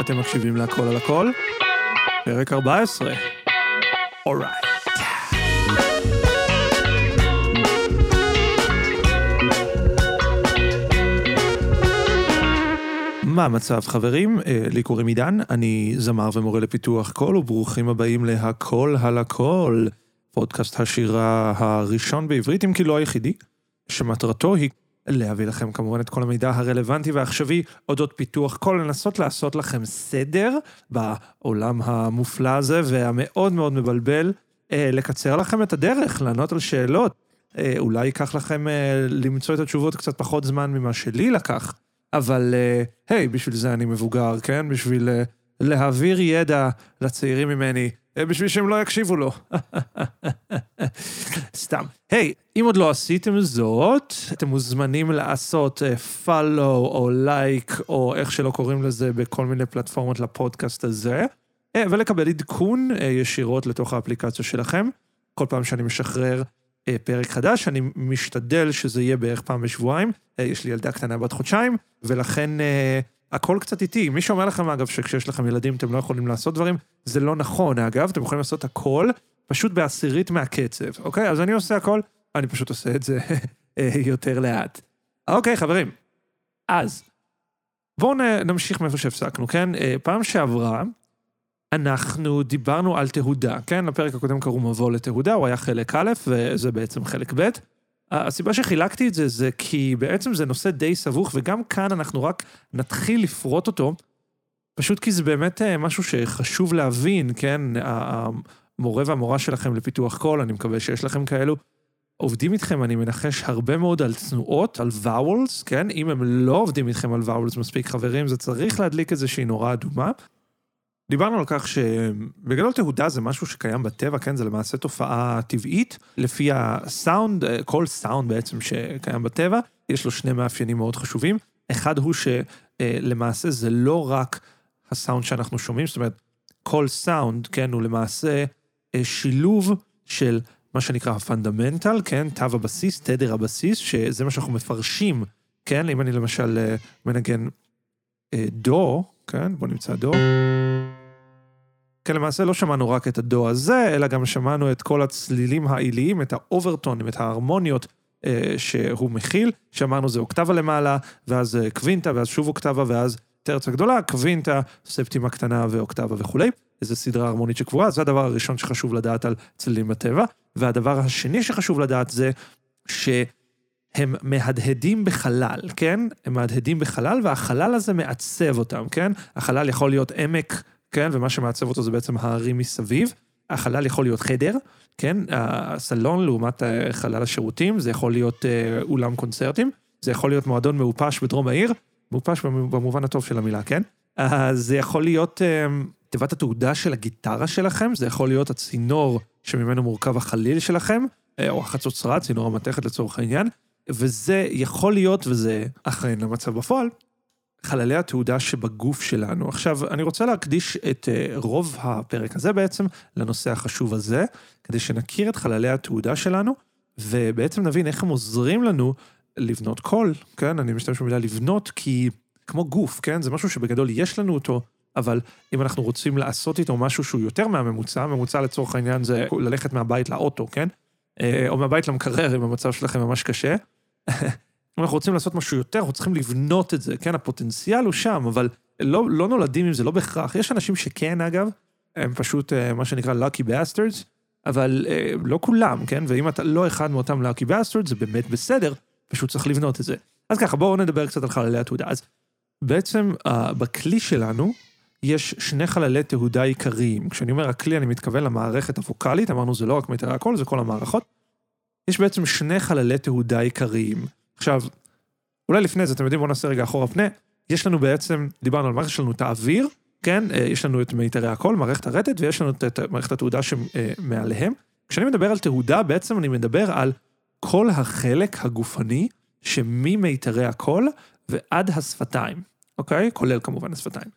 אתם מקשיבים להכל על הכל? פרק 14. אורייט. מה המצב חברים? אה, לי קוראים עידן, אני זמר ומורה לפיתוח קול, וברוכים הבאים להכל על הכל, פודקאסט השירה הראשון בעברית, אם כי לא היחידי, שמטרתו היא להביא לכם כמובן את כל המידע הרלוונטי והעכשווי אודות פיתוח קול, לנסות לעשות לכם סדר בעולם המופלא הזה והמאוד מאוד מבלבל, אה, לקצר לכם את הדרך, לענות על שאלות. אה, אולי ייקח לכם אה, למצוא את התשובות קצת פחות זמן ממה שלי לקח, אבל היי, בשביל זה אני מבוגר, כן? בשביל להעביר ידע לצעירים ממני. אה, בשביל שהם לא יקשיבו לו. סתם. היי, אם עוד לא עשיתם זאת, אתם מוזמנים לעשות uh, follow או לייק, או איך שלא קוראים לזה בכל מיני פלטפורמות לפודקאסט הזה, uh, ולקבל עדכון uh, ישירות לתוך האפליקציה שלכם. כל פעם שאני משחרר uh, פרק חדש, אני משתדל שזה יהיה בערך פעם בשבועיים. Uh, יש לי ילדה קטנה בת חודשיים, ולכן... הכל קצת איטי. מי שאומר לכם, אגב, שכשיש לכם ילדים אתם לא יכולים לעשות דברים, זה לא נכון, אגב, אתם יכולים לעשות הכל, פשוט בעשירית מהקצב, אוקיי? אז אני עושה הכל, אני פשוט עושה את זה יותר לאט. אוקיי, חברים. אז, בואו נמשיך מאיפה שהפסקנו, כן? פעם שעברה, אנחנו דיברנו על תהודה, כן? לפרק הקודם קראו מבוא לתהודה, הוא היה חלק א', וזה בעצם חלק ב'. הסיבה שחילקתי את זה, זה כי בעצם זה נושא די סבוך, וגם כאן אנחנו רק נתחיל לפרוט אותו, פשוט כי זה באמת אה, משהו שחשוב להבין, כן? המורה והמורה שלכם לפיתוח קול, אני מקווה שיש לכם כאלו, עובדים איתכם, אני מנחש, הרבה מאוד על תנועות, על ואולס, כן? אם הם לא עובדים איתכם על ואולס מספיק חברים, זה צריך להדליק איזושהי נורה אדומה. דיברנו על כך שבגדול תהודה זה משהו שקיים בטבע, כן? זה למעשה תופעה טבעית. לפי הסאונד, כל סאונד בעצם שקיים בטבע, יש לו שני מאפיינים מאוד חשובים. אחד הוא שלמעשה זה לא רק הסאונד שאנחנו שומעים, זאת אומרת, כל סאונד, כן, הוא למעשה שילוב של מה שנקרא ה fundamental, כן, תו הבסיס, תדר הבסיס, שזה מה שאנחנו מפרשים, כן? אם אני למשל מנגן דו, כן, בוא נמצא דו. כן, למעשה לא שמענו רק את הדו הזה, אלא גם שמענו את כל הצלילים העיליים, את האוברטונים, את ההרמוניות אה, שהוא מכיל. שאמרנו זה אוקטבה למעלה, ואז אה, קווינטה, ואז שוב אוקטבה, ואז טרצה גדולה, קווינטה, ספטימה קטנה ואוקטבה וכולי. איזו סדרה הרמונית שקבועה, זה הדבר הראשון שחשוב לדעת על צלילים בטבע. והדבר השני שחשוב לדעת זה שהם מהדהדים בחלל, כן? הם מהדהדים בחלל, והחלל הזה מעצב אותם, כן? החלל יכול להיות עמק כן? ומה שמעצב אותו זה בעצם הערים מסביב. החלל יכול להיות חדר, כן? הסלון לעומת אה, חלל השירותים, זה יכול להיות אה, אולם קונצרטים, זה יכול להיות מועדון מעופש בדרום העיר, מעופש במובן הטוב של המילה, כן? אז זה יכול להיות אה, תיבת התעודה של הגיטרה שלכם, זה יכול להיות הצינור שממנו מורכב החליל שלכם, או החצוצרה, צינור המתכת לצורך העניין, וזה יכול להיות, וזה אכן המצב בפועל, חללי התעודה שבגוף שלנו. עכשיו, אני רוצה להקדיש את אה, רוב הפרק הזה בעצם לנושא החשוב הזה, כדי שנכיר את חללי התעודה שלנו, ובעצם נבין איך הם עוזרים לנו לבנות קול, כן? אני משתמש במילה לבנות, כי כמו גוף, כן? זה משהו שבגדול יש לנו אותו, אבל אם אנחנו רוצים לעשות איתו משהו שהוא יותר מהממוצע, הממוצע לצורך העניין זה ללכת מהבית לאוטו, כן? אה, או מהבית למקרר, אם המצב שלכם ממש קשה. אם אנחנו רוצים לעשות משהו יותר, אנחנו צריכים לבנות את זה, כן? הפוטנציאל הוא שם, אבל לא, לא נולדים עם זה, לא בהכרח. יש אנשים שכן, אגב, הם פשוט uh, מה שנקרא lucky bastards, אבל uh, לא כולם, כן? ואם אתה לא אחד מאותם lucky bastards, זה באמת בסדר, פשוט צריך לבנות את זה. אז ככה, בואו נדבר קצת על חללי התעודה. אז בעצם uh, בכלי שלנו, יש שני חללי תהודה עיקריים. כשאני אומר הכלי, אני מתכוון למערכת הווקאלית, אמרנו זה לא רק מיתרי הקול, זה כל המערכות. יש בעצם שני חללי תהודה עיקריים. עכשיו, אולי לפני זה, אתם יודעים, בואו נעשה רגע אחורה פנה. יש לנו בעצם, דיברנו על מערכת, יש לנו את האוויר, כן? אה, יש לנו את מיתרי הקול, מערכת הרטט, ויש לנו את מערכת התעודה שמעליהם. כשאני מדבר על תהודה, בעצם אני מדבר על כל החלק הגופני שממיתרי הקול ועד השפתיים, אוקיי? כולל כמובן השפתיים.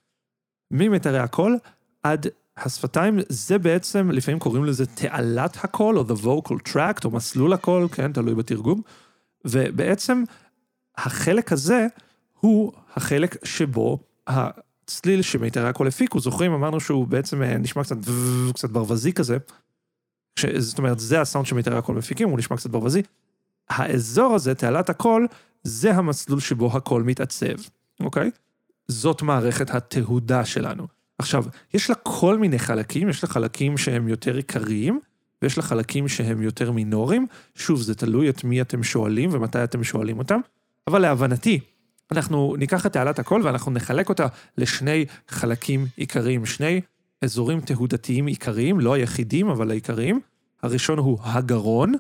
ממיתרי הקול עד השפתיים, זה בעצם, לפעמים קוראים לזה תעלת הקול, או the vocal tract, או מסלול הקול, כן? תלוי בתרגום. ובעצם החלק הזה הוא החלק שבו הצליל שמיתרי הקול הפיקו, זוכרים, אמרנו שהוא בעצם אה, נשמע קצת קצת ברווזי כזה. ש... זאת אומרת, זה הסאונד שמיתרי הקול מפיקים, הוא נשמע קצת ברווזי. האזור הזה, תעלת הקול, זה המסלול שבו הקול מתעצב, אוקיי? זאת מערכת התהודה שלנו. עכשיו, יש לה כל מיני חלקים, יש לה חלקים שהם יותר עיקריים, ויש לה חלקים שהם יותר מינוריים. שוב, זה תלוי את מי אתם שואלים ומתי אתם שואלים אותם, אבל להבנתי, אנחנו ניקח את תעלת הקול ואנחנו נחלק אותה לשני חלקים עיקריים, שני אזורים תהודתיים עיקריים, לא היחידים, אבל העיקריים. הראשון הוא הגרון,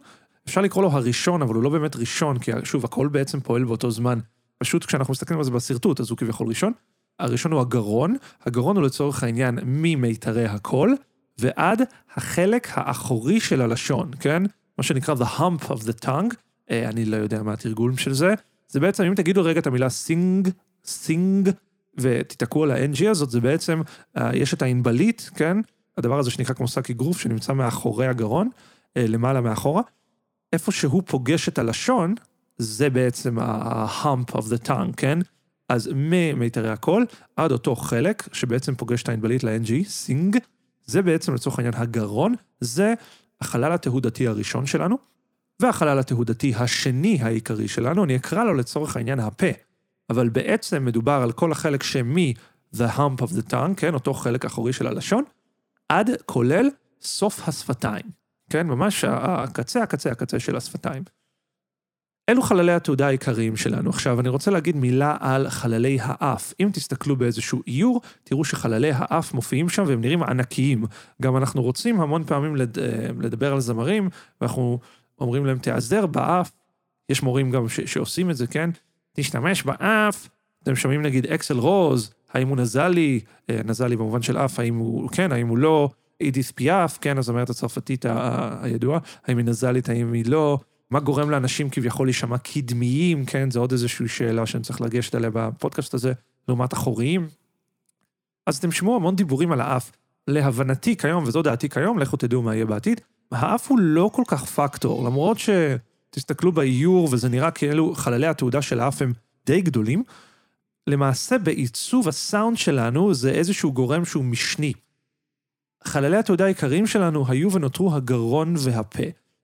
אפשר לקרוא לו הראשון, אבל הוא לא באמת ראשון, כי שוב, הכל בעצם פועל באותו זמן. פשוט כשאנחנו מסתכלים על זה בשרטוט, אז הוא כביכול ראשון. הראשון הוא הגרון, הגרון הוא לצורך העניין ממיתרי הקול, ועד החלק האחורי של הלשון, כן? מה שנקרא the hump of the tongue, אה, אני לא יודע מה התרגום של זה. זה בעצם, אם תגידו רגע את המילה sing, sing, ותתקעו על ה-NG הזאת, זה בעצם, אה, יש את הענבלית, כן? הדבר הזה שנקרא כמו שק אגרוף, שנמצא מאחורי הגרון, אה, למעלה מאחורה. איפה שהוא פוגש את הלשון, זה בעצם ה-hump of the tongue, כן? אז ממיתרי הקול עד אותו חלק שבעצם פוגש את הענבלית ל-NG, sing, זה בעצם לצורך העניין הגרון, זה החלל התהודתי הראשון שלנו, והחלל התהודתי השני העיקרי שלנו, אני אקרא לו לצורך העניין הפה, אבל בעצם מדובר על כל החלק שמ- the hump of the tongue, כן, אותו חלק אחורי של הלשון, עד כולל סוף השפתיים, כן, ממש הקצה, הקצה, הקצה של השפתיים. אלו חללי התעודה העיקריים שלנו. עכשיו, אני רוצה להגיד מילה על חללי האף. אם תסתכלו באיזשהו איור, תראו שחללי האף מופיעים שם והם נראים ענקיים. גם אנחנו רוצים המון פעמים לד... לדבר על זמרים, ואנחנו אומרים להם, תיעזר באף. יש מורים גם ש... שעושים את זה, כן? תשתמש באף. אתם שומעים נגיד אקסל רוז, האם הוא נזלי, אה, נזלי במובן של אף, האם הוא כן, האם הוא לא, אידיס פיאף, כן, הזמרת הצרפתית הידועה, האם היא נזלית, האם היא לא. מה גורם לאנשים כביכול להישמע קדמיים, כן? זו עוד איזושהי שאלה שאני צריך לגשת אליה בפודקאסט הזה, לעומת אחוריים. אז אתם שמעו המון דיבורים על האף. להבנתי כיום, וזו דעתי כיום, לכו תדעו מה יהיה בעתיד, האף הוא לא כל כך פקטור, למרות שתסתכלו באיור וזה נראה כאילו חללי התעודה של האף הם די גדולים, למעשה בעיצוב הסאונד שלנו זה איזשהו גורם שהוא משני. חללי התעודה העיקריים שלנו היו ונותרו הגרון והפה.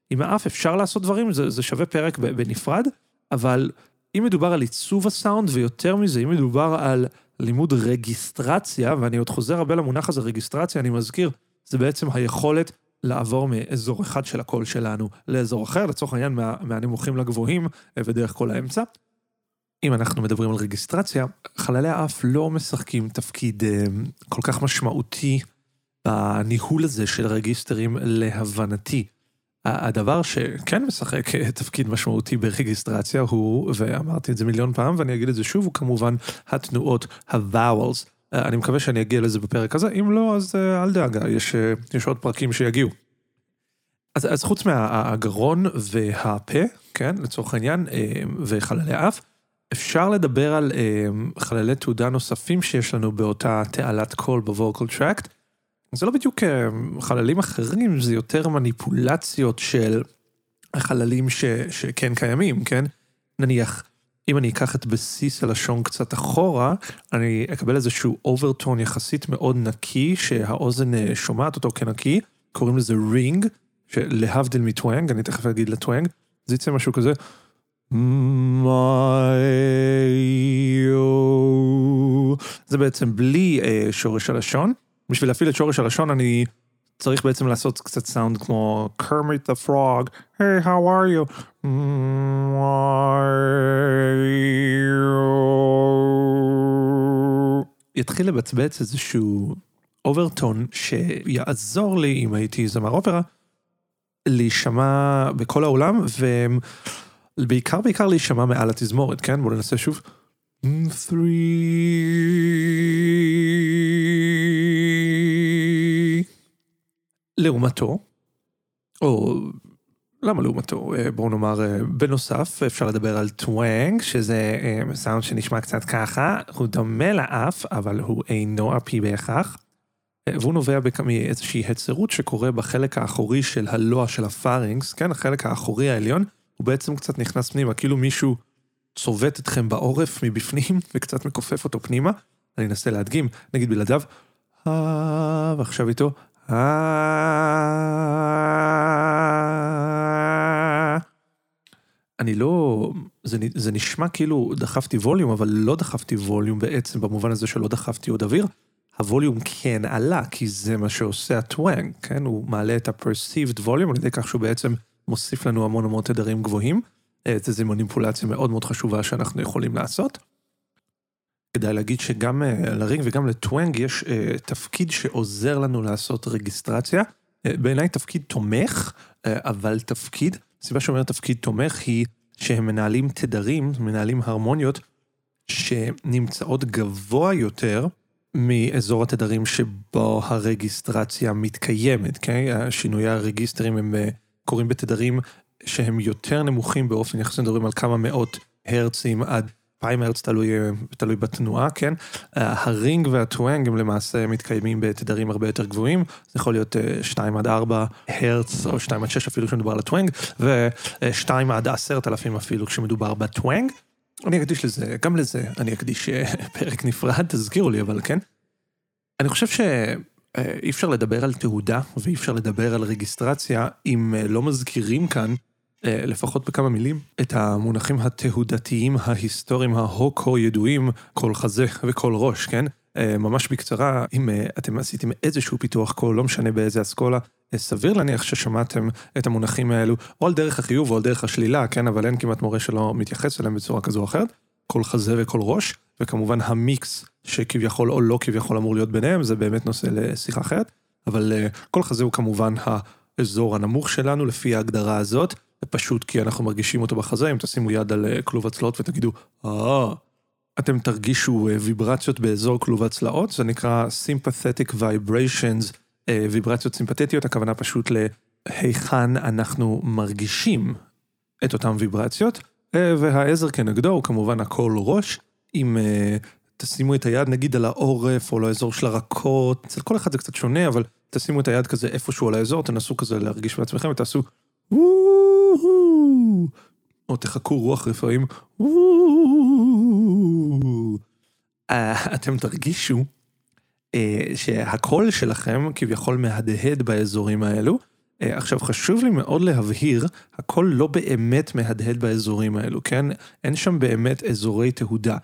עם האף אפשר לעשות דברים, זה, זה שווה פרק בנפרד, אבל אם מדובר על עיצוב הסאונד, ויותר מזה, אם מדובר על לימוד רגיסטרציה, ואני עוד חוזר הרבה למונח הזה, רגיסטרציה, אני מזכיר, זה בעצם היכולת לעבור מאזור אחד של הקול שלנו לאזור אחר, לצורך העניין מה, מהנמוכים לגבוהים ודרך כל האמצע. אם אנחנו מדברים על רגיסטרציה, חללי האף לא משחקים תפקיד אה, כל כך משמעותי בניהול הזה של רגיסטרים להבנתי. הדבר שכן משחק תפקיד משמעותי ברגיסטרציה הוא, ואמרתי את זה מיליון פעם ואני אגיד את זה שוב, הוא כמובן התנועות ה-vowels. אני מקווה שאני אגיע לזה בפרק הזה, אם לא, אז אל דאגה, יש, יש עוד פרקים שיגיעו. אז, אז חוץ מהגרון והפה, כן, לצורך העניין, וחללי אף, אפשר לדבר על חללי תהודה נוספים שיש לנו באותה תעלת קול ב vocal tract. זה לא בדיוק אה, חללים אחרים, זה יותר מניפולציות של החללים ש, שכן קיימים, כן? נניח, אם אני אקח את בסיס הלשון קצת אחורה, אני אקבל איזשהו overtone יחסית מאוד נקי, שהאוזן אה, שומעת אותו כנקי, קוראים לזה רינג, שלהבדיל מטוואנג, אני תכף אגיד לטוואנג, זה יצא משהו כזה. זה בעצם בלי אה, שורש הלשון. בשביל להפעיל את שורש הלשון אני צריך בעצם לעשות קצת סאונד כמו Kermit the Frog, היי, how are you? יתחיל לבצבץ איזשהו overtone שיעזור לי, אם הייתי זמר אופרה, להישמע בכל האולם, ובעיקר בעיקר להישמע מעל התזמורת, כן? בואו ננסה שוב. לעומתו, או למה לעומתו? בואו נאמר בנוסף אפשר לדבר על twang שזה סאונד שנשמע קצת ככה, הוא דומה לאף אבל הוא אינו אפי בהכרח. והוא נובע מאיזושהי הצרות שקורה בחלק האחורי של הלוע של הפארינגס, כן, החלק האחורי העליון, הוא בעצם קצת נכנס פנימה, כאילו מישהו צובט אתכם בעורף מבפנים וקצת מכופף אותו פנימה. אני אנסה להדגים, נגיד בלעדיו, אה, ועכשיו איתו, אה... אני לא, זה, זה נשמע כאילו דחפתי ווליום, אבל לא דחפתי ווליום בעצם, במובן הזה שלא דחפתי עוד אוויר. הווליום כן עלה, כי זה מה שעושה הטוואנג, כן? הוא מעלה את ה-perceived volume על ידי כך שהוא בעצם מוסיף לנו המון המון תדרים גבוהים. אה, זו מניפולציה מאוד מאוד חשובה שאנחנו יכולים לעשות. כדאי להגיד שגם uh, לרינג וגם לטוואנג יש uh, תפקיד שעוזר לנו לעשות רגיסטרציה. Uh, בעיניי תפקיד תומך, אבל תפקיד, הסיבה שאומר תפקיד תומך היא שהם מנהלים תדרים, מנהלים הרמוניות, שנמצאות גבוה יותר מאזור התדרים שבו הרגיסטרציה מתקיימת, כן? שינויי הרגיסטרים הם קורים בתדרים שהם יותר נמוכים באופן יחסי, מדברים על כמה מאות הרצים עד פריימרץ תלוי, תלוי בתנועה, כן? הרינג והטוואנג הם למעשה מתקיימים בתדרים הרבה יותר גבוהים, זה יכול להיות 2 עד 4 הרץ או 2 עד 6 אפילו כשמדובר על הטוואנג, ו-2 עד 10,000 אפילו כשמדובר בטוואנג. אני אקדיש לזה, גם לזה אני אקדיש פרק נפרד, תזכירו לי אבל כן. אני חושב שאי אפשר לדבר על תעודה ואי אפשר לדבר על רגיסטרציה אם לא מזכירים כאן אה, לפחות בכמה מילים, את המונחים התהודתיים ההיסטוריים ההוקו ידועים, כל חזה וכל ראש, כן? אה, ממש בקצרה, אם אה, אתם עשיתם איזשהו פיתוח קול, לא משנה באיזה אסכולה, סביר להניח ששמעתם את המונחים האלו, או על דרך החיוב או על דרך השלילה, כן? אבל אין כמעט מורה שלא מתייחס אליהם בצורה כזו או אחרת. כל חזה וכל ראש, וכמובן המיקס שכביכול או לא כביכול אמור להיות ביניהם, זה באמת נושא לשיחה אחרת. אבל כל חזה הוא כמובן האזור הנמוך שלנו לפי ההגדרה הזאת. זה פשוט כי אנחנו מרגישים אותו בחזה, אם תשימו יד על אה, כלוב הצלעות ותגידו, אה, אתם תרגישו אה, ויברציות באזור כלוב הצלעות, זה נקרא Sympathetic Vibrations, אה, ויברציות סימפתטיות, הכוונה פשוט להיכן אנחנו מרגישים את אותן ויברציות, והעזר כנגדו הוא כמובן הכל ראש, אם תשימו את היד נגיד על העורף או לאזור של הרקות, אצל כל אחד זה קצת שונה, אבל תשימו את היד כזה איפשהו על האזור, תנסו כזה להרגיש בעצמכם ותעשו או תחקו רוח רפאים, אה, אתם תרגישו אה, שהקול שלכם כביכול מהדהד באזורים האלו. אה, עכשיו חשוב לי מאוד להבהיר, הקול לא באמת מהדהד באזורים האלו, כן? אין שם באמת אזורי תהודה.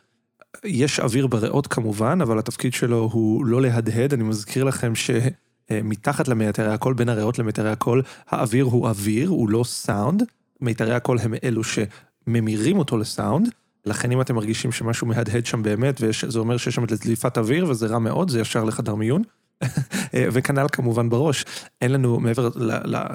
יש אוויר בריאות כמובן, אבל התפקיד שלו הוא לא להדהד, אני מזכיר לכם ש... מתחת למיתרי הקול, בין הריאות למיתרי הקול, האוויר הוא אוויר, הוא לא סאונד. מיתרי הקול הם אלו שממירים אותו לסאונד. לכן אם אתם מרגישים שמשהו מהדהד שם באמת, וזה אומר שיש שם דליפת אוויר וזה רע מאוד, זה ישר לחדר מיון. וכנ"ל כמובן בראש, אין לנו מעבר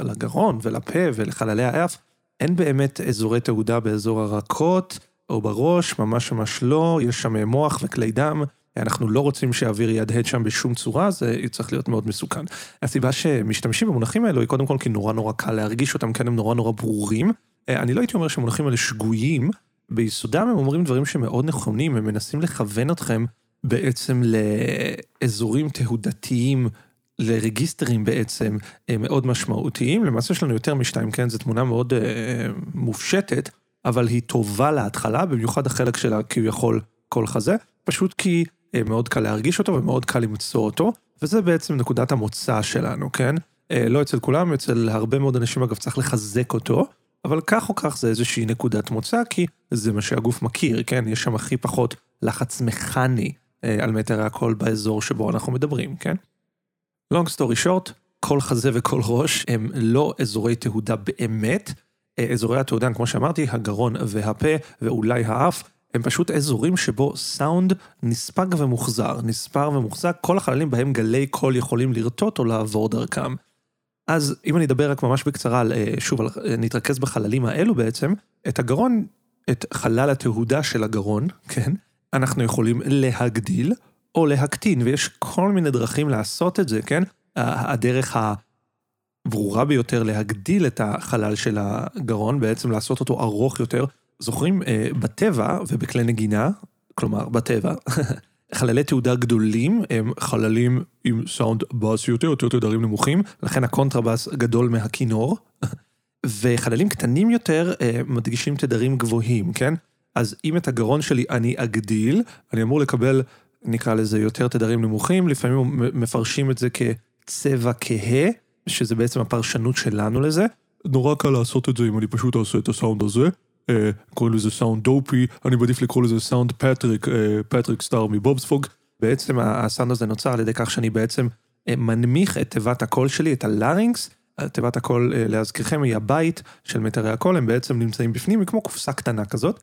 לגרון ולפה ולחללי האף, אין באמת אזורי תעודה באזור הרכות או בראש, ממש ממש לא, יש שם מוח וכלי דם, אנחנו לא רוצים שהאוויר יהדהד שם בשום צורה, זה צריך להיות מאוד מסוכן. הסיבה שמשתמשים במונחים האלו היא קודם כל כי נורא נורא קל להרגיש אותם, כן הם נורא נורא ברורים. אה, אני לא הייתי אומר שהמונחים האלה שגויים, ביסודם הם אומרים דברים שמאוד נכונים, הם מנסים לכוון אתכם בעצם לאזורים תהודתיים. לרגיסטרים בעצם אה, מאוד משמעותיים, למעשה יש לנו יותר משתיים, כן, זו תמונה מאוד אה, מופשטת, אבל היא טובה להתחלה, במיוחד החלק שלה כביכול כל חזה, פשוט כי מאוד קל להרגיש אותו ומאוד קל למצוא אותו, וזה בעצם נקודת המוצא שלנו, כן? אה, לא אצל כולם, אצל הרבה מאוד אנשים אגב צריך לחזק אותו, אבל כך או כך זה איזושהי נקודת מוצא, כי זה מה שהגוף מכיר, כן? יש שם הכי פחות לחץ מכני אה, על מטר הקול באזור שבו אנחנו מדברים, כן? long story short, כל חזה וכל ראש הם לא אזורי תהודה באמת. אזורי התעודה, כמו שאמרתי, הגרון והפה ואולי האף, הם פשוט אזורים שבו סאונד נספג ומוחזר, נספר ומוחזק, כל החללים בהם גלי קול יכולים לרטוט או לעבור דרכם. אז אם אני אדבר רק ממש בקצרה, אה, שוב, אה, נתרכז בחללים האלו בעצם, את הגרון, את חלל התהודה של הגרון, כן, אנחנו יכולים להגדיל או להקטין, ויש כל מיני דרכים לעשות את זה, כן? הדרך הברורה ביותר להגדיל את החלל של הגרון, בעצם לעשות אותו ארוך יותר, זוכרים, אה, בטבע ובכלי נגינה, כלומר, בטבע, חללי תהודה גדולים הם חללים עם סאונד בס יותר, יותר תדרים נמוכים, לכן הקונטרבס גדול מהכינור, וחללים קטנים יותר אה, מדגישים תדרים גבוהים, כן? אז אם את הגרון שלי אני אגדיל, אני אמור לקבל נקרא לזה יותר תדרים נמוכים, לפעמים מפרשים את זה כצבע כהה, שזה בעצם הפרשנות שלנו לזה. נורא קל לעשות את זה אם אני פשוט אעשה את הסאונד הזה. אה, קוראים לזה סאונד dopey, אני מעדיף לקרוא לזה סאונד פטריק, אה, פטריק סטאר מבובספוג. בעצם הסאונד הזה נוצר על ידי כך שאני בעצם אה, מנמיך את תיבת הקול שלי, את ה larynx. תיבת הקול, אה, להזכירכם, היא הבית של מיתרי הקול, הם בעצם נמצאים בפנים, היא כמו קופסה קטנה כזאת.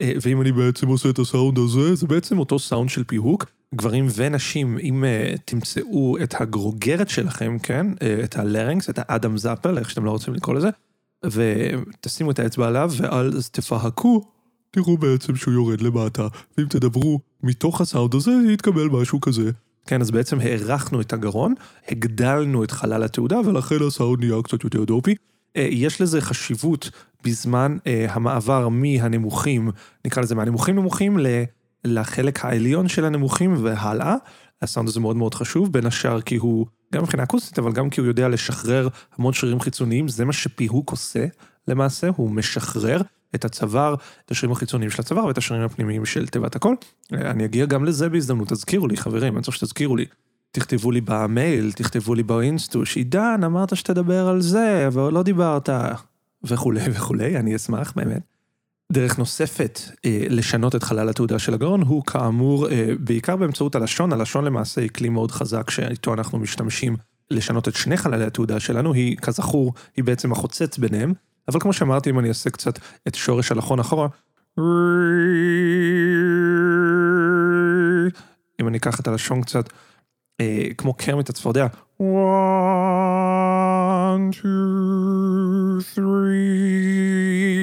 אה, ואם אני בעצם עושה את הסאונד הזה, זה בעצם אותו סאונד של פיהוק. גברים ונשים, אם אה, תמצאו את הגרוגרת שלכם, כן, אה, את ה larynx, את ה Adam's apple, איך שאתם לא רוצים לקרוא לזה, ותשימו את האצבע עליו, ואז תפהקו, תראו בעצם שהוא יורד למטה, ואם תדברו מתוך הסאונד הזה, יתקבל משהו כזה. כן, אז בעצם הארכנו את הגרון, הגדלנו את חלל התעודה, ולכן הסאונד נהיה קצת יותר דופי. אה, יש לזה חשיבות בזמן אה, המעבר מהנמוכים, נקרא לזה מהנמוכים נמוכים לחלק העליון של הנמוכים והלאה. הסאונד הזה מאוד מאוד חשוב, בין השאר כי הוא, גם מבחינה אקוסטית, אבל גם כי הוא יודע לשחרר המון שרירים חיצוניים, זה מה שפיהוק עושה למעשה, הוא משחרר את הצוואר, את השרירים החיצוניים של הצוואר ואת השרירים הפנימיים של תיבת. אה, אני אגיע גם לזה בהזדמנות, תזכירו לי חברים, אני צריך שתזכירו לי. תכתבו לי במייל, תכתבו לי באינסטוש, עידן, אמרת שתדבר על זה, אבל לא דיברת, וכולי וכולי, אני אשמח באמת. דרך נוספת אה, לשנות את חלל התעודה של הגרון הוא כאמור אה, בעיקר באמצעות הלשון, הלשון למעשה היא כלי מאוד חזק שאיתו אנחנו משתמשים לשנות את שני חללי התעודה שלנו, היא כזכור, היא בעצם החוצץ ביניהם, אבל כמו שאמרתי אם אני אעשה קצת את שורש הלחון אחורה, אם אני אקח את הלשון קצת אה, כמו קרמית הצפרדע, 1, 2, 3.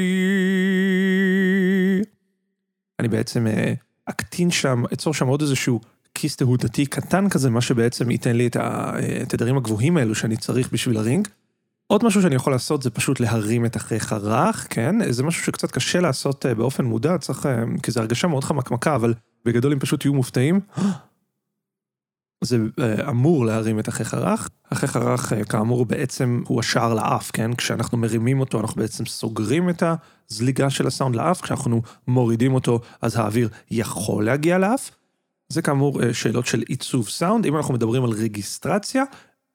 אני בעצם אה, אקטין שם, אצור שם עוד איזשהו כיס תהודתי קטן כזה, מה שבעצם ייתן לי את התדרים הגבוהים האלו שאני צריך בשביל הרינג. עוד משהו שאני יכול לעשות זה פשוט להרים את החייך הרך, כן? זה משהו שקצת קשה לעשות אה, באופן מודע, צריך, כי זו הרגשה מאוד חמקמקה, אבל בגדול אם פשוט יהיו מופתעים. זה אה, אמור להרים את. החייך הרך, אה, כאמור, בעצם הוא השער לאף, כן? כשאנחנו מרימים אותו, אנחנו בעצם סוגרים את הזליגה של הסאונד לאף, כשאנחנו מורידים אותו, אז האוויר יכול להגיע לאף. זה כאמור אה, שאלות של עיצוב סאונד. אם אנחנו מדברים על רגיסטרציה,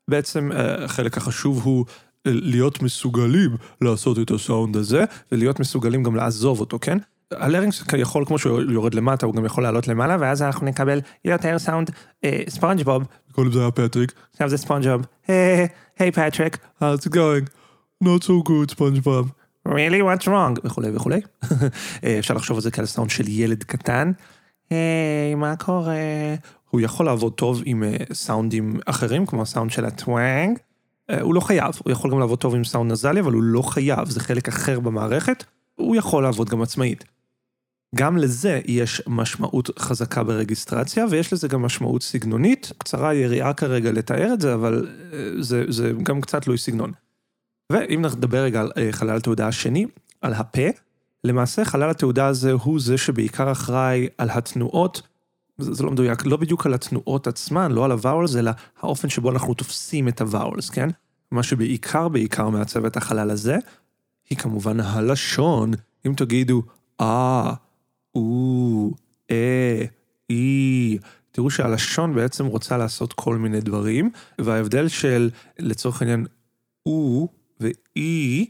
בעצם החלק החשוב הוא להיות מסוגלים לעשות את הסאונד הזה, ולהיות מסוגלים גם לעזוב אותו, כן? ה larynx יכול, כמו שהוא יורד למטה, הוא גם יכול לעלות למעלה, ואז אנחנו נקבל יותר סאונד ספונג'בוב. קודם זה היה פטריק. עכשיו זה ספונג'בוב. היי פטריק. How's it going? Not so good ספונג'בוב. really what's wrong? וכולי וכולי. אה, אפשר לחשוב על זה כעל סאונד של ילד קטן. היי, מה קורה? הוא יכול לעבוד טוב עם אה, סאונדים אחרים, כמו הסאונד של הטוואנג. אה, הוא לא חייב, הוא יכול גם לעבוד טוב עם סאונד נזלי, אבל הוא לא חייב, זה חלק אחר במערכת. הוא יכול לעבוד גם עצמאית. גם לזה יש משמעות חזקה ברגיסטרציה, ויש לזה גם משמעות סגנונית. קצרה יריעה כרגע לתאר את זה, אבל אה, זה, זה גם קצת תלוי סגנון. ואם נדבר רגע על אה, חלל התעודה השני, על הפה, למעשה חלל התעודה הזה הוא זה שבעיקר אחראי על התנועות, זה, זה לא מדויק, לא בדיוק על התנועות עצמן, לא על הוואולס, אלא האופן שבו אנחנו תופסים את הוואולס, כן? מה שבעיקר בעיקר מעצב את החלל הזה, היא כמובן הלשון. אם תגידו, אה, או, אה, אי. תראו שהלשון בעצם רוצה לעשות כל מיני דברים, וההבדל של, לצורך העניין, או ואי,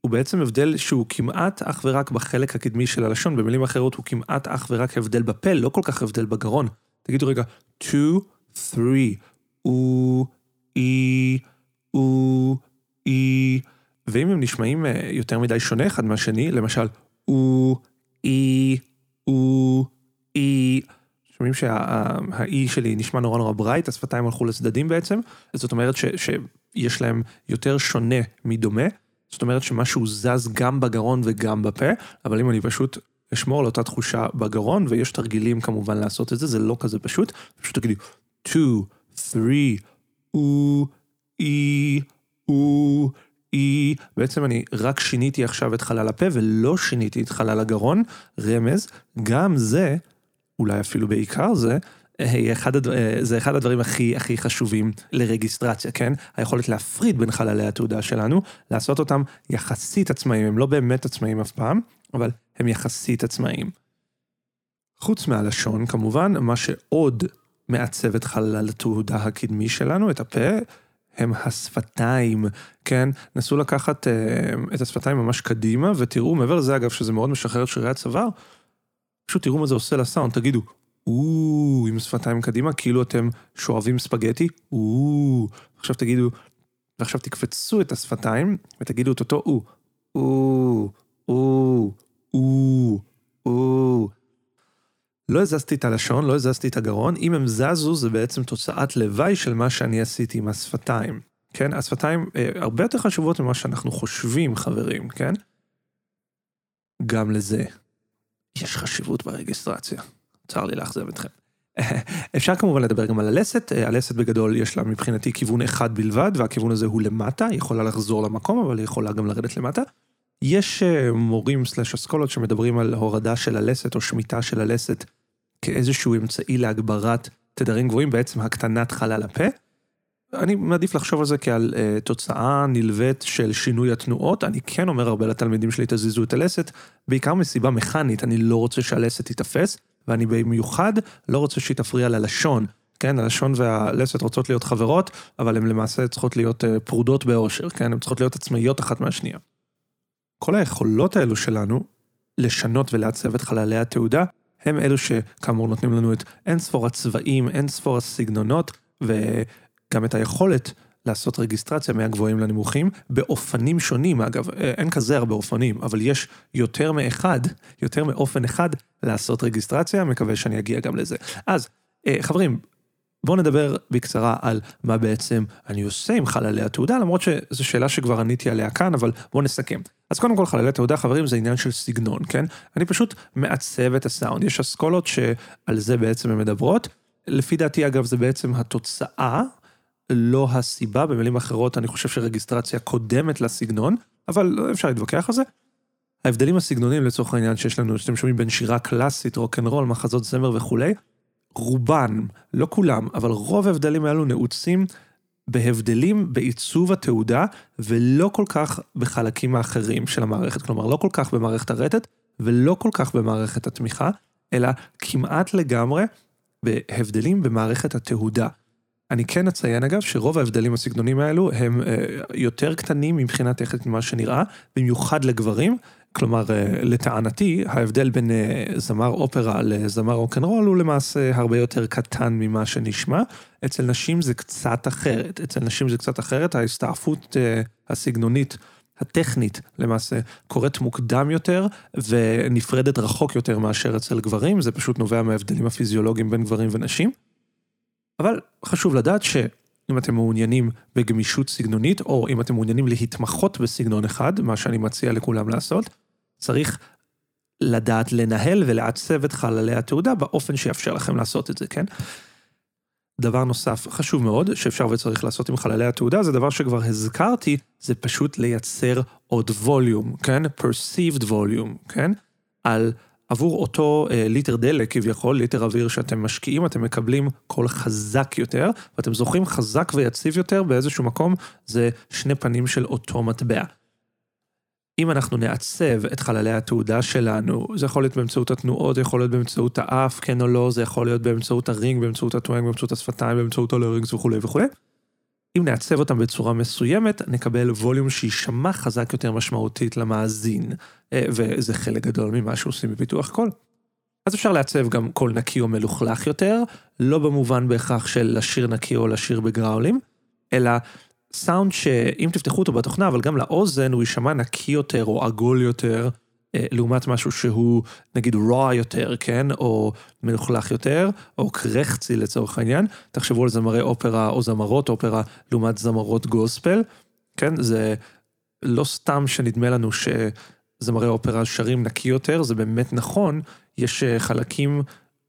הוא בעצם הבדל שהוא כמעט אך ורק בחלק הקדמי של הלשון, במילים אחרות הוא כמעט אך ורק הבדל בפה, לא כל כך הבדל בגרון. תגידו רגע, 2, 3, או, אי, או, אי, ואם הם נשמעים אה, יותר מדי שונה אחד מהשני, למשל, או, אי, או, אי, שומעים שהאי שלי נשמע נורא נורא ברייט, השפתיים הלכו לצדדים בעצם, זאת אומרת ש, שיש להם יותר שונה מדומה, זאת אומרת שמשהו זז גם בגרון וגם בפה, אבל אם אני פשוט אשמור על אותה תחושה בגרון, ויש תרגילים כמובן לעשות את זה, זה לא כזה פשוט, פשוט תגידי 2, 3, או, אי, או, היא, בעצם אני רק שיניתי עכשיו את חלל הפה ולא שיניתי את חלל הגרון, רמז, גם זה, אולי אפילו בעיקר זה, אה, אחד, אה, זה אחד הדברים הכי הכי חשובים לרגיסטרציה, כן? היכולת להפריד בין חללי התעודה שלנו, לעשות אותם יחסית עצמאיים, הם לא באמת עצמאיים אף פעם, אבל הם יחסית עצמאיים. חוץ מהלשון, כמובן, מה שעוד מעצב את חלל התעודה הקדמי שלנו, את הפה, הם השפתיים, כן? נסו לקחת אה, את השפתיים ממש קדימה, ותראו, מעבר לזה, אגב, שזה מאוד משחרר את שרירי הצוואר, פשוט תראו מה זה עושה לסאונד, תגידו, או, עם שפתיים קדימה, כאילו אתם שואבים ספגטי, או, עכשיו תגידו, ועכשיו תקפצו את השפתיים, ותגידו את אותו או, או, או, או, או. לא הזזתי את הלשון, לא הזזתי את הגרון, אם הם זזו זה בעצם תוצאת לוואי של מה שאני עשיתי עם השפתיים. כן, השפתיים אה, הרבה יותר חשובות ממה שאנחנו חושבים, חברים, כן? גם לזה יש חשיבות ברגסטרציה. צר לי לאכזב אתכם. אפשר כמובן לדבר גם על הלסת, אה, הלסת בגדול יש לה מבחינתי כיוון אחד בלבד, והכיוון הזה הוא למטה, היא יכולה לחזור למקום, אבל היא יכולה גם לרדת למטה. יש אה, מורים סלאש אסכולות שמדברים על הורדה של הלסת או שמיטה של הלסת כאיזשהו אמצעי להגברת תדרים גבוהים, בעצם הקטנת חלל הפה. אני מעדיף לחשוב על זה כעל uh, תוצאה נלווית של שינוי התנועות. אני כן אומר הרבה לתלמידים שלי, תזיזו את הלסת, בעיקר מסיבה מכנית, אני לא רוצה שהלסת תיתפס, ואני במיוחד לא רוצה שהיא תפריע ללשון. כן, הלשון והלסת רוצות להיות חברות, אבל הן למעשה צריכות להיות uh, פרודות באושר, כן? הן צריכות להיות עצמאיות אחת מהשנייה. כל היכולות האלו שלנו, לשנות ולעצב את חללי התעודה, הם אלו שכאמור נותנים לנו את אין ספור הצבעים, אין ספור הסגנונות, וגם את היכולת לעשות רגיסטרציה מהגבוהים לנמוכים, באופנים שונים, אגב, אין כזה הרבה אופנים, אבל יש יותר מאחד, יותר מאופן אחד לעשות רגיסטרציה, מקווה שאני אגיע גם לזה. אז, אה, חברים, בואו נדבר בקצרה על מה בעצם אני עושה עם חללי התעודה, למרות שזו שאלה שכבר עניתי עליה כאן, אבל בואו נסכם. אז קודם כל חללי תעודה, חברים, זה עניין של סגנון, כן? אני פשוט מעצב את הסאונד. יש אסכולות שעל זה בעצם הן מדברות. לפי דעתי, אגב, זה בעצם התוצאה, לא הסיבה. במילים אחרות, אני חושב שרגיסטרציה קודמת לסגנון, אבל אפשר להתווכח על זה. ההבדלים הסגנוניים לצורך העניין שיש לנו, שאתם שומעים בין שירה קלאסית, רוקנרול, מחזות זמר וכולי, רובן, לא כולם, אבל רוב ההבדלים האלו נעוצים בהבדלים בעיצוב התעודה, ולא כל כך בחלקים האחרים של המערכת. כלומר, לא כל כך במערכת הרטט, ולא כל כך במערכת התמיכה, אלא כמעט לגמרי בהבדלים במערכת התהודה. אני כן אציין אגב שרוב ההבדלים הסגנונים האלו הם אה, יותר קטנים מבחינת טכנית ממה שנראה, במיוחד לגברים, כלומר, אה, לטענתי, ההבדל בין אה, זמר אופרה לזמר רוקנרול הוא למעשה הרבה יותר קטן ממה שנשמע. אצל נשים זה קצת אחרת. אצל נשים זה קצת אחרת, ההסתעפות אה, הסגנונית, הטכנית, למעשה, קורית מוקדם יותר ונפרדת רחוק יותר מאשר אצל גברים, זה פשוט נובע מההבדלים הפיזיולוגיים בין גברים ונשים. אבל חשוב לדעת ש... אם אתם מעוניינים בגמישות סגנונית, או אם אתם מעוניינים להתמחות בסגנון אחד, מה שאני מציע לכולם לעשות, צריך לדעת לנהל ולעצב את חללי התעודה באופן שיאפשר לכם לעשות את זה, כן? דבר נוסף חשוב מאוד שאפשר וצריך לעשות עם חללי התהודה, זה דבר שכבר הזכרתי, זה פשוט לייצר עוד ווליום, כן? perceived volume, כן? על עבור אותו אה, ליטר דלק כביכול, ליטר אוויר שאתם משקיעים, אתם מקבלים קול חזק יותר, ואתם זוכרים חזק ויציב יותר באיזשהו מקום, זה שני פנים של אותו מטבע. אם אנחנו נעצב את חללי התהודה שלנו, זה יכול להיות באמצעות התנועות, זה יכול להיות באמצעות האף, כן או לא, זה יכול להיות באמצעות ה ring, באמצעות ה twang, באמצעות השפתיים, באמצעות ה larynx וכולי וכולי. אם נעצב אותם בצורה מסוימת, נקבל ווליום שיישמע חזק יותר משמעותית למאזין, אה, וזה חלק גדול ממה שעושים בפיתוח קול. אז אפשר לעצב גם קול נקי או מלוכלך יותר, לא במובן בהכרח של לשיר נקי או לשיר בגראולים, אלא סאונד שאם תפתחו אותו בתוכנה, אבל גם לאוזן, הוא יישמע נקי יותר או עגול יותר, אה, לעומת משהו שהוא נגיד raw יותר, כן? או מלוכלך יותר, או קרחצי לצורך העניין. תחשבו על זמרי אופרה או זמרות אופרה לעומת זמרות גוספל, כן? זה לא סתם שנדמה לנו שזמרי אופרה שרים נקי יותר, זה באמת נכון, יש אה, חלקים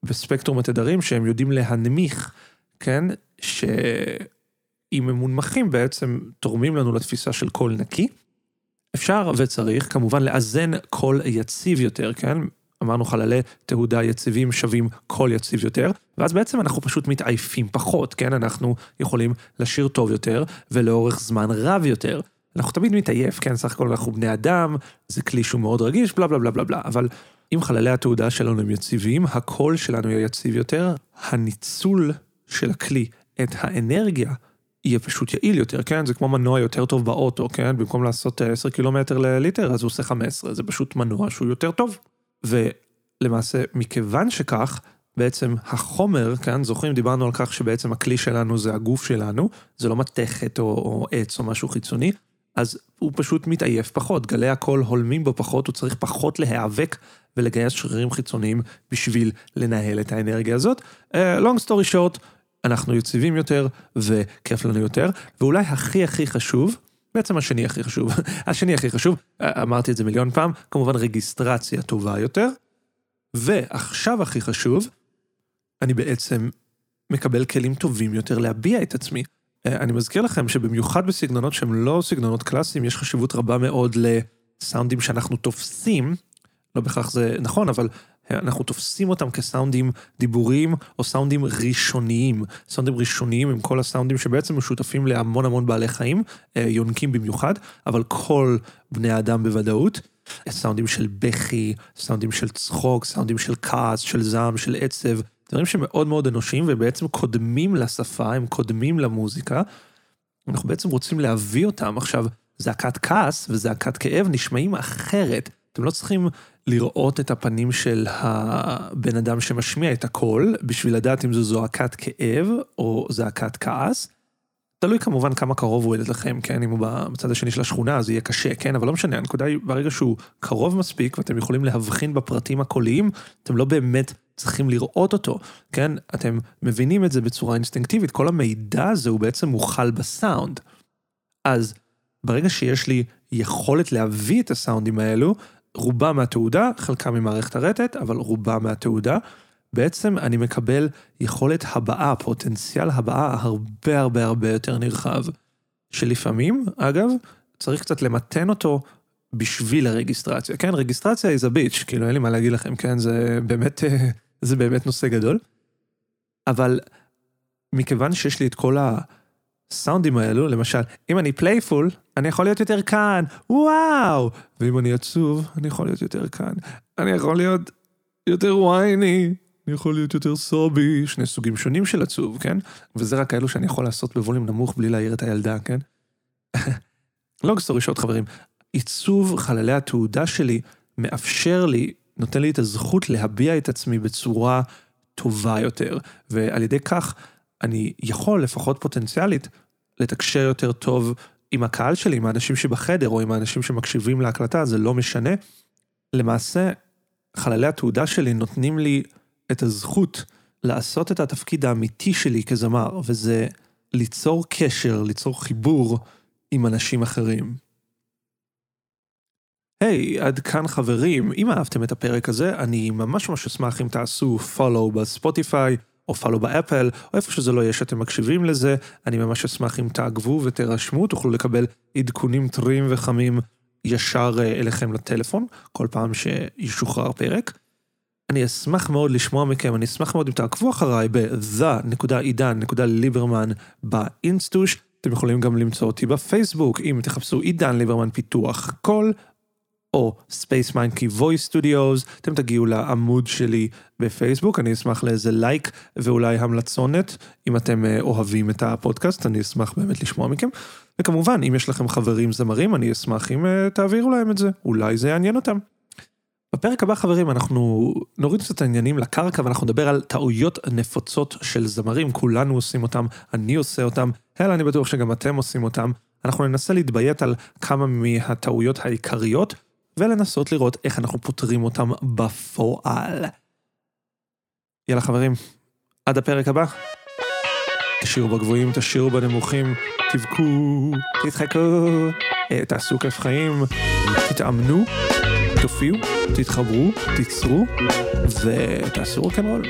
בספקטרום התדרים שהם יודעים להנמיך, כן? שאם הם מונמכים בעצם תורמים לנו לתפיסה של קול נקי. אפשר וצריך כמובן לאזן קול יציב יותר, כן? אמרנו חללי תהודה יציבים שווים קול יציב יותר, ואז בעצם אנחנו פשוט מתעייפים פחות, כן? אנחנו יכולים לשיר טוב יותר ולאורך זמן רב יותר. אנחנו תמיד מתעייף, כן? סך הכל אנחנו בני אדם, זה כלי שהוא מאוד רגיש, בלה בלה בלה בלה בלה, אבל אם חללי התעודה שלנו הם יציבים, הקול שלנו יהיה יציב יותר, הניצול של הכלי את האנרגיה יהיה פשוט יעיל יותר, כן? זה כמו מנוע יותר טוב באוטו, כן? במקום לעשות 10 קילומטר לליטר, אז הוא עושה 15, זה פשוט מנוע שהוא יותר טוב. ולמעשה, מכיוון שכך, בעצם החומר, כן, זוכרים, דיברנו על כך שבעצם הכלי שלנו זה הגוף שלנו, זה לא מתכת או, או עץ או משהו חיצוני, אז הוא פשוט מתעייף פחות, גלי הקול הולמים בו פחות, הוא צריך פחות להיאבק ולגייס שרירים חיצוניים בשביל לנהל את האנרגיה הזאת. Uh, long story short, אנחנו יציבים יותר וכיף לנו יותר, ואולי הכי הכי חשוב, בעצם השני הכי חשוב, השני הכי חשוב, אמרתי את זה מיליון פעם, כמובן רגיסטרציה טובה יותר, ועכשיו הכי חשוב, אני בעצם מקבל כלים טובים יותר להביע את עצמי. אני מזכיר לכם שבמיוחד בסגנונות שהם לא סגנונות קלאסיים, יש חשיבות רבה מאוד לסאונדים שאנחנו תופסים, לא בהכרח זה נכון, אבל אנחנו תופסים אותם כסאונדים דיבוריים או סאונדים ראשוניים. סאונדים ראשוניים הם כל הסאונדים שבעצם משותפים להמון המון בעלי חיים, אה, יונקים במיוחד, אבל כל בני האדם בוודאות. סאונדים של בכי, סאונדים של צחוק, סאונדים של כעס, של זעם, של עצב, דברים שמאוד מאוד אנושיים ובעצם קודמים לשפה, הם קודמים למוזיקה. אנחנו בעצם רוצים להביא אותם. עכשיו, זעקת כעס וזעקת כאב נשמעים אחרת. אתם לא צריכים לראות את הפנים של הבן אדם שמשמיע את הקול, בשביל לדעת אם זו זועקת כאב או זעקת כעס. תלוי כמובן כמה קרוב הוא אליכם, כן? אם הוא בצד השני של השכונה אז יהיה קשה, כן? אבל לא משנה, הנקודה היא ברגע שהוא קרוב מספיק ואתם יכולים להבחין בפרטים הקוליים, אתם לא באמת צריכים לראות אותו, כן? אתם מבינים את זה בצורה אינסטינקטיבית, כל המידע הזה הוא בעצם מוכל בסאונד. אז ברגע שיש לי יכולת להביא את הסאונדים האלו, רובם מהתעודה, חלקם ממערכת הרטט, אבל רובם מהתעודה. בעצם אני מקבל יכולת הבעה, פוטנציאל הבעה הרבה הרבה הרבה יותר נרחב. שלפעמים, אגב, צריך קצת למתן אותו בשביל הרגיסטרציה. כן, רגיסטרציה is a bitch, כאילו אין לי מה להגיד לכם, כן, זה באמת, זה באמת נושא גדול. אבל מכיוון שיש לי את כל ה... הסאונדים האלו, למשל, אם אני playful, אני יכול להיות יותר כאן, וואו! ואם אני עצוב, אני יכול להיות יותר כאן. אני יכול להיות יותר וייני, אני יכול להיות יותר סובי, שני סוגים שונים של עצוב, כן? וזה רק כאלו שאני יכול לעשות בווליום נמוך בלי להעיר את הילדה, כן? לונג סטורי שוט, חברים. עיצוב חללי התעודה שלי מאפשר לי, נותן לי את הזכות להביע את עצמי בצורה טובה יותר, ועל ידי כך אני יכול, לפחות פוטנציאלית, לתקשר יותר טוב עם הקהל שלי, עם האנשים שבחדר, או עם האנשים שמקשיבים להקלטה, זה לא משנה. למעשה, חללי התעודה שלי נותנים לי את הזכות לעשות את התפקיד האמיתי שלי כזמר, וזה ליצור קשר, ליצור חיבור עם אנשים אחרים. היי, hey, עד כאן חברים, אם אהבתם את הפרק הזה, אני ממש ממש אשמח אם תעשו follow בספוטיפיי, או פאלו באפל, או איפה שזה לא יהיה שאתם מקשיבים לזה, אני ממש אשמח אם תעקבו ותירשמו, תוכלו לקבל עדכונים טריים וחמים ישר אה, אליכם לטלפון, כל פעם שישוחרר פרק. אני אשמח מאוד לשמוע מכם, אני אשמח מאוד אם תעקבו אחריי ב-the.עידן.ליברמן באינסטוש. אתם יכולים גם למצוא אותי בפייסבוק, אם תחפשו עידן ליברמן פיתוח קול, או Space Monkey Voice Studios, אתם תגיעו לעמוד שלי בפייסבוק, אני אשמח לאיזה לייק ואולי המלצונת, אם אתם אה, אוהבים את הפודקאסט, אני אשמח באמת לשמוע מכם. וכמובן, אם יש לכם חברים זמרים, אני אשמח אם אה, תעבירו להם את זה, אולי זה יעניין אותם. בפרק הבא חברים אנחנו נוריד קצת העניינים לקרקע ואנחנו נדבר על טעויות נפוצות של זמרים, כולנו עושים אותם, אני עושה אותם, אלא אני בטוח שגם אתם עושים אותם. אנחנו ננסה להתביית על כמה מהטעויות העיקריות ולנסות לראות איך אנחנו פותרים אותם בפועל. יאללה חברים, עד הפרק הבא. תשאירו בגבוהים, תשאירו בנמוכים, תבכו, תתחקו, אה, תעשו כיף חיים, תתאמנו, תופיעו, תתחברו, תיצרו, ותעשו רוקנרול.